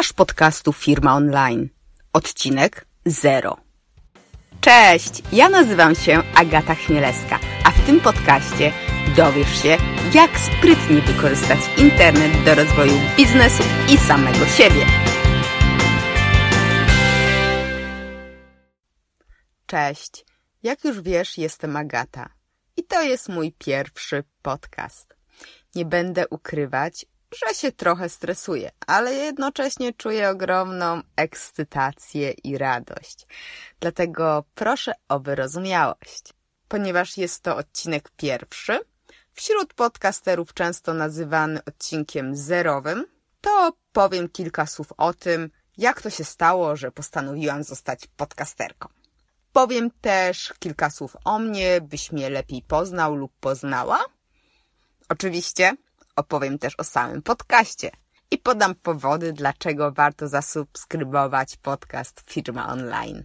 Słuchasz podcastu Firma Online. Odcinek 0. Cześć, ja nazywam się Agata Chmielewska, a w tym podcaście dowiesz się, jak sprytnie wykorzystać internet do rozwoju biznesu i samego siebie. Cześć, jak już wiesz, jestem Agata i to jest mój pierwszy podcast. Nie będę ukrywać, że się trochę stresuję, ale jednocześnie czuję ogromną ekscytację i radość. Dlatego proszę o wyrozumiałość. Ponieważ jest to odcinek pierwszy, wśród podcasterów często nazywany odcinkiem zerowym, to powiem kilka słów o tym, jak to się stało, że postanowiłam zostać podcasterką. Powiem też kilka słów o mnie, byś mnie lepiej poznał lub poznała. Oczywiście opowiem też o samym podcaście i podam powody, dlaczego warto zasubskrybować podcast Firma Online.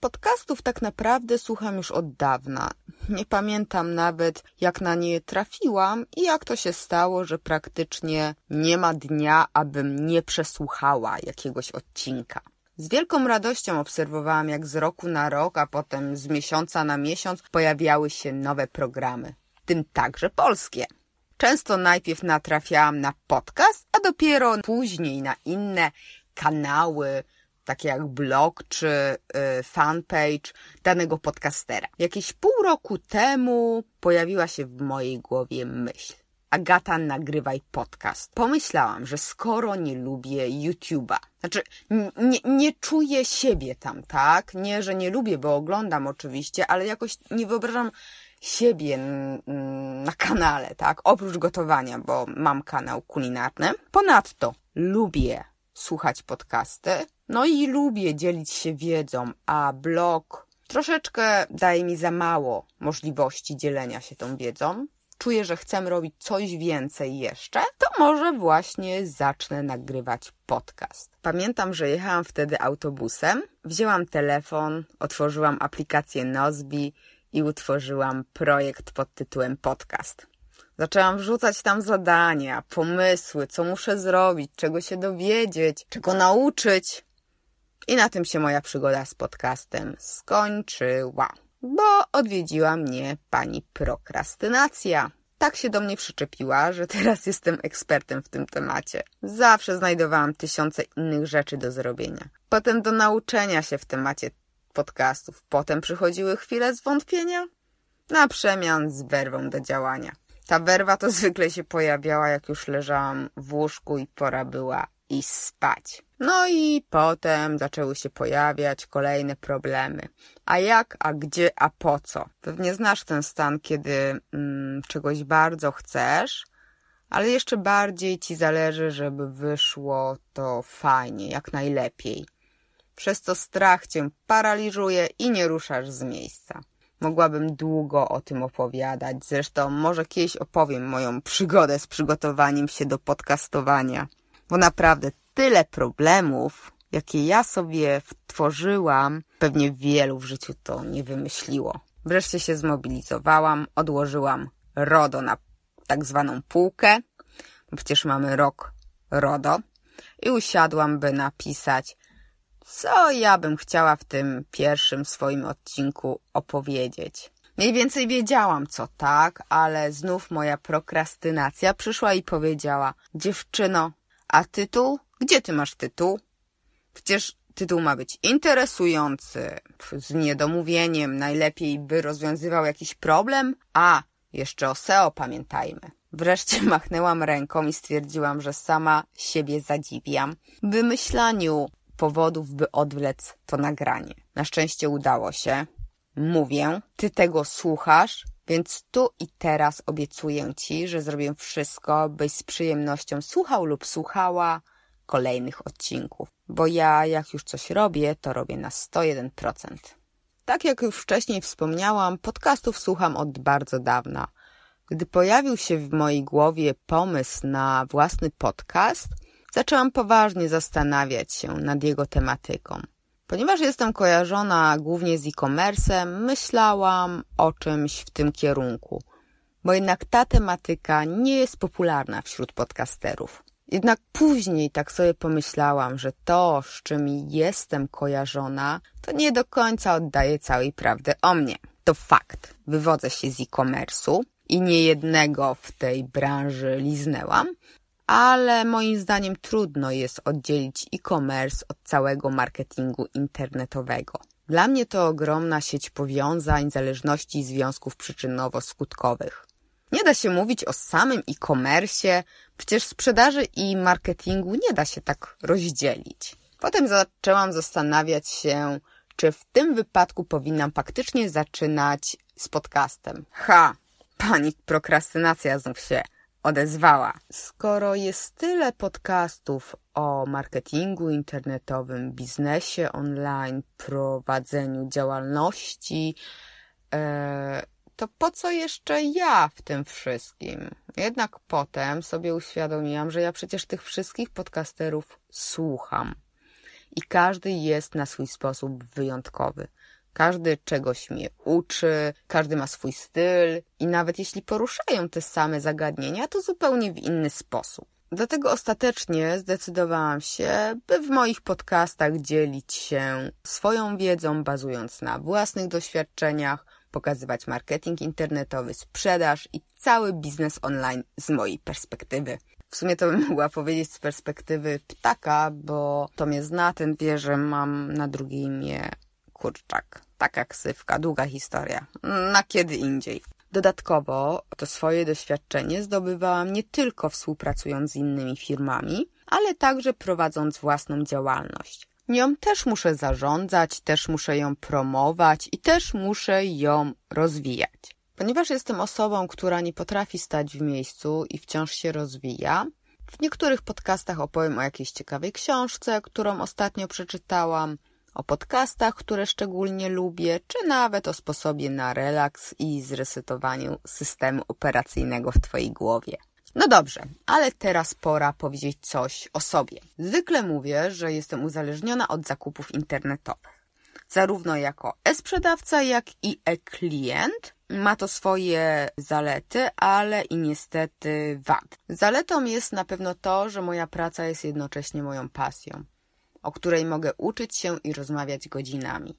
Podcastów tak naprawdę słucham już od dawna. Nie pamiętam nawet, jak na nie trafiłam i jak to się stało, że praktycznie nie ma dnia, abym nie przesłuchała jakiegoś odcinka. Z wielką radością obserwowałam, jak z roku na rok, a potem z miesiąca na miesiąc pojawiały się nowe programy, tym także polskie. Często najpierw natrafiałam na podcast, a dopiero później na inne kanały, takie jak blog czy y, fanpage danego podcastera. Jakieś pół roku temu pojawiła się w mojej głowie myśl. Agata, nagrywaj podcast. Pomyślałam, że skoro nie lubię YouTube'a, znaczy nie, nie czuję siebie tam, tak? Nie, że nie lubię, bo oglądam oczywiście, ale jakoś nie wyobrażam siebie na kanale, tak? Oprócz gotowania, bo mam kanał kulinarny. Ponadto lubię słuchać podcasty, no i lubię dzielić się wiedzą, a blog troszeczkę daje mi za mało możliwości dzielenia się tą wiedzą. Czuję, że chcę robić coś więcej jeszcze, to może właśnie zacznę nagrywać podcast. Pamiętam, że jechałam wtedy autobusem, wzięłam telefon, otworzyłam aplikację Nozbi i utworzyłam projekt pod tytułem Podcast. Zaczęłam wrzucać tam zadania, pomysły, co muszę zrobić, czego się dowiedzieć, czego nauczyć. I na tym się moja przygoda z podcastem skończyła, bo odwiedziła mnie pani prokrastynacja. Tak się do mnie przyczepiła, że teraz jestem ekspertem w tym temacie. Zawsze znajdowałam tysiące innych rzeczy do zrobienia. Potem do nauczenia się w temacie podcastów. Potem przychodziły chwile zwątpienia, na przemian z werwą do działania. Ta werwa to zwykle się pojawiała, jak już leżałam w łóżku i pora była iść spać. No i potem zaczęły się pojawiać kolejne problemy. A jak, a gdzie, a po co? Pewnie znasz ten stan, kiedy mm, czegoś bardzo chcesz, ale jeszcze bardziej ci zależy, żeby wyszło to fajnie, jak najlepiej przez co strach cię paraliżuje i nie ruszasz z miejsca. Mogłabym długo o tym opowiadać, zresztą może kiedyś opowiem moją przygodę z przygotowaniem się do podcastowania, bo naprawdę tyle problemów, jakie ja sobie tworzyłam, pewnie wielu w życiu to nie wymyśliło. Wreszcie się zmobilizowałam, odłożyłam RODO na tak zwaną półkę, bo przecież mamy rok RODO, i usiadłam, by napisać co ja bym chciała w tym pierwszym swoim odcinku opowiedzieć. Mniej więcej wiedziałam, co tak, ale znów moja prokrastynacja przyszła i powiedziała: Dziewczyno, a tytuł? Gdzie ty masz tytuł? Przecież tytuł ma być interesujący, z niedomówieniem, najlepiej by rozwiązywał jakiś problem, a jeszcze o SEO pamiętajmy. Wreszcie machnęłam ręką i stwierdziłam, że sama siebie zadziwiam w wymyślaniu powodów, by odwlec to nagranie. Na szczęście udało się. Mówię, ty tego słuchasz, więc tu i teraz obiecuję ci, że zrobię wszystko, byś z przyjemnością słuchał lub słuchała kolejnych odcinków. Bo ja, jak już coś robię, to robię na 101%. Tak jak już wcześniej wspomniałam, podcastów słucham od bardzo dawna. Gdy pojawił się w mojej głowie pomysł na własny podcast – zaczęłam poważnie zastanawiać się nad jego tematyką. Ponieważ jestem kojarzona głównie z e-commerce'em, myślałam o czymś w tym kierunku, bo jednak ta tematyka nie jest popularna wśród podcasterów. Jednak później tak sobie pomyślałam, że to, z czym jestem kojarzona, to nie do końca oddaje całej prawdy o mnie. To fakt. Wywodzę się z e-commerce'u i niejednego w tej branży liznęłam, ale moim zdaniem trudno jest oddzielić e-commerce od całego marketingu internetowego. Dla mnie to ogromna sieć powiązań, zależności i związków przyczynowo-skutkowych. Nie da się mówić o samym e-commerce, przecież sprzedaży i marketingu nie da się tak rozdzielić. Potem zaczęłam zastanawiać się, czy w tym wypadku powinnam faktycznie zaczynać z podcastem. Ha! Pani prokrastynacja znów się odezwała. Skoro jest tyle podcastów o marketingu internetowym, biznesie online, prowadzeniu działalności, e, to po co jeszcze ja w tym wszystkim? Jednak potem sobie uświadomiłam, że ja przecież tych wszystkich podcasterów słucham. I każdy jest na swój sposób wyjątkowy. Każdy czegoś mnie uczy, każdy ma swój styl i nawet jeśli poruszają te same zagadnienia, to zupełnie w inny sposób. Dlatego ostatecznie zdecydowałam się, by w moich podcastach dzielić się swoją wiedzą, bazując na własnych doświadczeniach, pokazywać marketing internetowy, sprzedaż i cały biznes online z mojej perspektywy. W sumie to bym mogła powiedzieć z perspektywy ptaka, bo to mnie zna, ten wie, że mam na drugie imię kurczak. Taka ksywka, długa historia. Na kiedy indziej. Dodatkowo to swoje doświadczenie zdobywałam nie tylko współpracując z innymi firmami, ale także prowadząc własną działalność. Nią też muszę zarządzać, też muszę ją promować i też muszę ją rozwijać. Ponieważ jestem osobą, która nie potrafi stać w miejscu i wciąż się rozwija, w niektórych podcastach opowiem o jakiejś ciekawej książce, którą ostatnio przeczytałam, o podcastach, które szczególnie lubię, czy nawet o sposobie na relaks i zresetowaniu systemu operacyjnego w Twojej głowie. No dobrze, ale teraz pora powiedzieć coś o sobie. Zwykle mówię, że jestem uzależniona od zakupów internetowych. Zarówno jako e-sprzedawca, jak i e-klient ma to swoje zalety, ale i niestety wad. Zaletą jest na pewno to, że moja praca jest jednocześnie moją pasją o której mogę uczyć się i rozmawiać godzinami.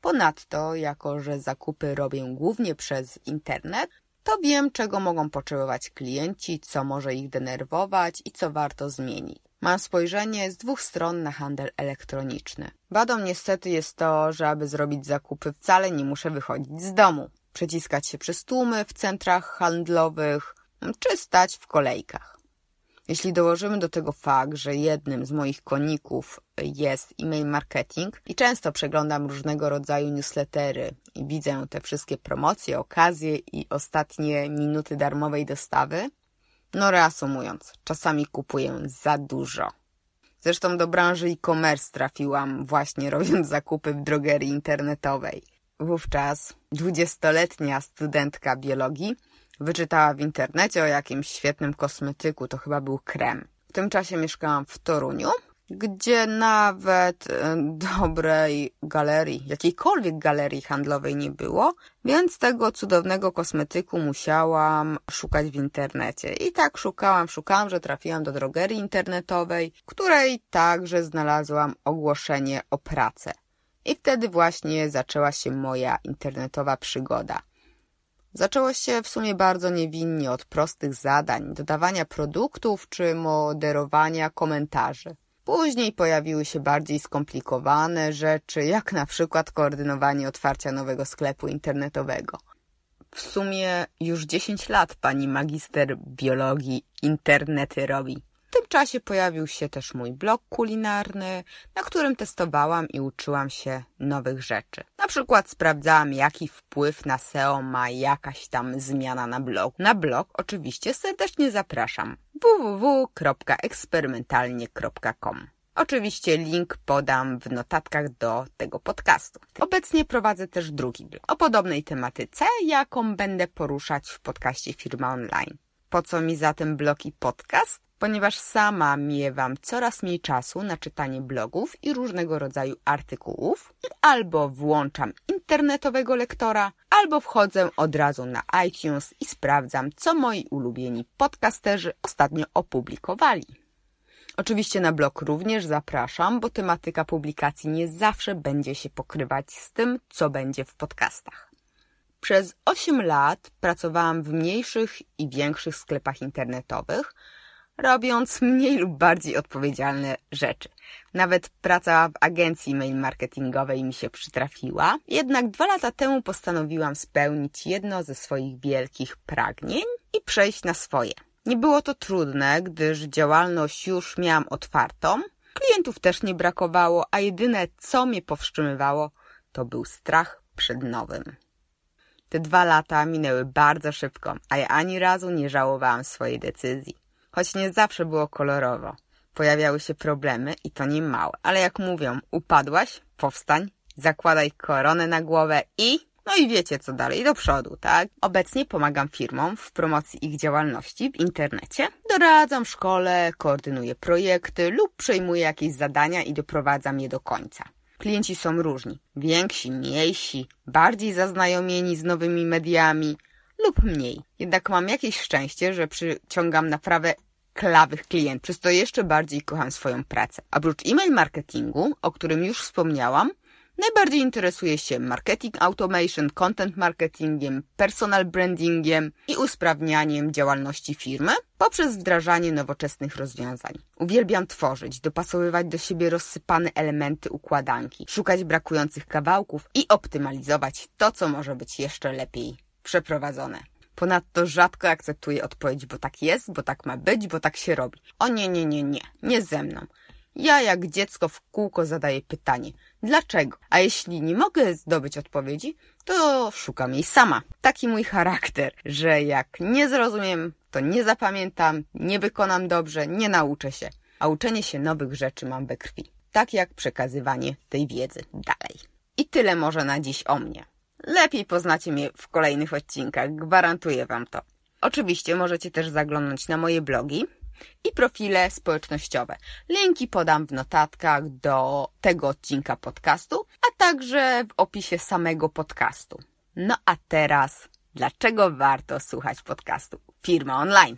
Ponadto, jako że zakupy robię głównie przez internet, to wiem, czego mogą potrzebować klienci, co może ich denerwować i co warto zmienić. Mam spojrzenie z dwóch stron na handel elektroniczny. Wadą niestety jest to, że aby zrobić zakupy wcale nie muszę wychodzić z domu, przeciskać się przez tłumy w centrach handlowych czy stać w kolejkach. Jeśli dołożymy do tego fakt, że jednym z moich koników jest e-mail marketing i często przeglądam różnego rodzaju newslettery i widzę te wszystkie promocje, okazje i ostatnie minuty darmowej dostawy, no reasumując, czasami kupuję za dużo. Zresztą do branży e-commerce trafiłam właśnie robiąc zakupy w drogerii internetowej. Wówczas dwudziestoletnia studentka biologii Wyczytała w internecie o jakimś świetnym kosmetyku, to chyba był krem. W tym czasie mieszkałam w Toruniu, gdzie nawet e, dobrej galerii, jakiejkolwiek galerii handlowej nie było, więc tego cudownego kosmetyku musiałam szukać w internecie. I tak szukałam, szukałam, że trafiłam do drogerii internetowej, której także znalazłam ogłoszenie o pracę. I wtedy właśnie zaczęła się moja internetowa przygoda. Zaczęło się w sumie bardzo niewinnie od prostych zadań, dodawania produktów czy moderowania komentarzy. Później pojawiły się bardziej skomplikowane rzeczy, jak na przykład koordynowanie otwarcia nowego sklepu internetowego. W sumie już 10 lat pani magister biologii internety robi czasie pojawił się też mój blog kulinarny, na którym testowałam i uczyłam się nowych rzeczy. Na przykład sprawdzałam, jaki wpływ na SEO ma jakaś tam zmiana na blog. Na blog oczywiście serdecznie zapraszam www.eksperymentalnie.com Oczywiście link podam w notatkach do tego podcastu. Obecnie prowadzę też drugi blog o podobnej tematyce, jaką będę poruszać w podcaście Firma Online. Po co mi zatem blog i podcast? Ponieważ sama miewam coraz mniej czasu na czytanie blogów i różnego rodzaju artykułów albo włączam internetowego lektora, albo wchodzę od razu na iTunes i sprawdzam, co moi ulubieni podcasterzy ostatnio opublikowali. Oczywiście na blog również zapraszam, bo tematyka publikacji nie zawsze będzie się pokrywać z tym, co będzie w podcastach. Przez 8 lat pracowałam w mniejszych i większych sklepach internetowych, robiąc mniej lub bardziej odpowiedzialne rzeczy. Nawet praca w agencji mail marketingowej mi się przytrafiła. Jednak dwa lata temu postanowiłam spełnić jedno ze swoich wielkich pragnień i przejść na swoje. Nie było to trudne, gdyż działalność już miałam otwartą. Klientów też nie brakowało, a jedyne co mnie powstrzymywało to był strach przed nowym. Te dwa lata minęły bardzo szybko, a ja ani razu nie żałowałam swojej decyzji. Choć nie zawsze było kolorowo. Pojawiały się problemy i to nie małe. Ale jak mówią, upadłaś, powstań, zakładaj koronę na głowę i... No i wiecie co dalej, do przodu, tak? Obecnie pomagam firmom w promocji ich działalności w internecie. Doradzam w szkole, koordynuję projekty lub przejmuję jakieś zadania i doprowadzam je do końca. Klienci są różni. Więksi, mniejsi, bardziej zaznajomieni z nowymi mediami lub mniej. Jednak mam jakieś szczęście, że przyciągam naprawdę klawych klientów, przez to jeszcze bardziej kocham swoją pracę. Oprócz e-mail marketingu, o którym już wspomniałam, najbardziej interesuję się marketing automation, content marketingiem, personal brandingiem i usprawnianiem działalności firmy poprzez wdrażanie nowoczesnych rozwiązań. Uwielbiam tworzyć, dopasowywać do siebie rozsypane elementy układanki, szukać brakujących kawałków i optymalizować to, co może być jeszcze lepiej przeprowadzone. Ponadto rzadko akceptuję odpowiedź, bo tak jest, bo tak ma być, bo tak się robi. O nie, nie, nie, nie, nie ze mną. Ja jak dziecko w kółko zadaję pytanie, dlaczego? A jeśli nie mogę zdobyć odpowiedzi, to szukam jej sama. Taki mój charakter, że jak nie zrozumiem, to nie zapamiętam, nie wykonam dobrze, nie nauczę się. A uczenie się nowych rzeczy mam we krwi. Tak jak przekazywanie tej wiedzy dalej. I tyle może na dziś o mnie. Lepiej poznacie mnie w kolejnych odcinkach, gwarantuję Wam to. Oczywiście możecie też zaglądać na moje blogi i profile społecznościowe. Linki podam w notatkach do tego odcinka podcastu, a także w opisie samego podcastu. No a teraz, dlaczego warto słuchać podcastu Firma Online?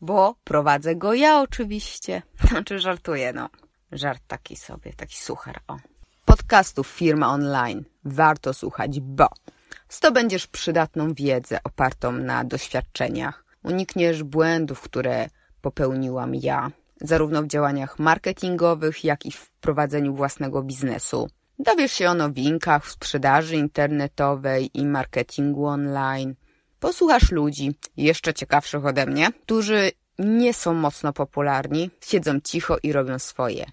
Bo prowadzę go ja oczywiście. Znaczy żartuję, no. Żart taki sobie, taki suchar, o. Podcastów Firma Online warto słuchać, bo zdobędziesz przydatną wiedzę opartą na doświadczeniach. Unikniesz błędów, które popełniłam ja, zarówno w działaniach marketingowych, jak i w prowadzeniu własnego biznesu. Dowiesz się o nowinkach w sprzedaży internetowej i marketingu online. Posłuchasz ludzi, jeszcze ciekawszych ode mnie, którzy nie są mocno popularni, siedzą cicho i robią swoje,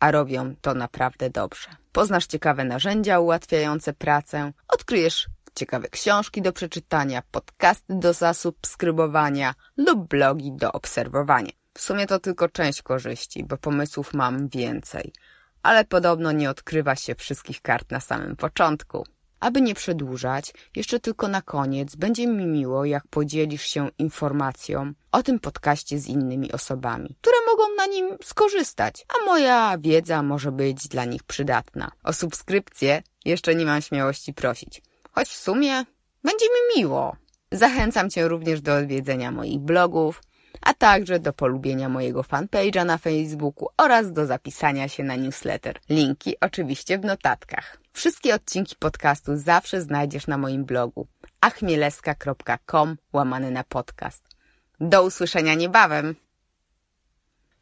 a robią to naprawdę dobrze. Poznasz ciekawe narzędzia ułatwiające pracę, odkryjesz ciekawe książki do przeczytania, podcasty do zasubskrybowania lub blogi do obserwowania. W sumie to tylko część korzyści, bo pomysłów mam więcej, ale podobno nie odkrywa się wszystkich kart na samym początku. Aby nie przedłużać, jeszcze tylko na koniec będzie mi miło, jak podzielisz się informacją o tym podcaście z innymi osobami, które mogą na nim skorzystać, a moja wiedza może być dla nich przydatna. O subskrypcję jeszcze nie mam śmiałości prosić, choć w sumie będzie mi miło. Zachęcam Cię również do odwiedzenia moich blogów, a także do polubienia mojego fanpage'a na Facebooku oraz do zapisania się na newsletter. Linki oczywiście w notatkach. Wszystkie odcinki podcastu zawsze znajdziesz na moim blogu achmieleska.com łamany na podcast. Do usłyszenia niebawem!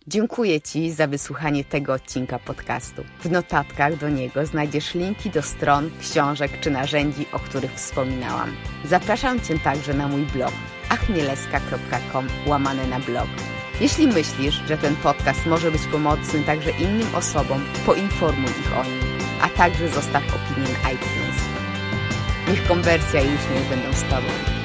Dziękuję Ci za wysłuchanie tego odcinka podcastu. W notatkach do niego znajdziesz linki do stron, książek czy narzędzi, o których wspominałam. Zapraszam Cię także na mój blog achmieleska.com łamane na blog. Jeśli myślisz, że ten podcast może być pomocny także innym osobom, poinformuj ich o nim, a także zostaw opinię na iTunes. Niech konwersja i uśmiech będą z Tobą.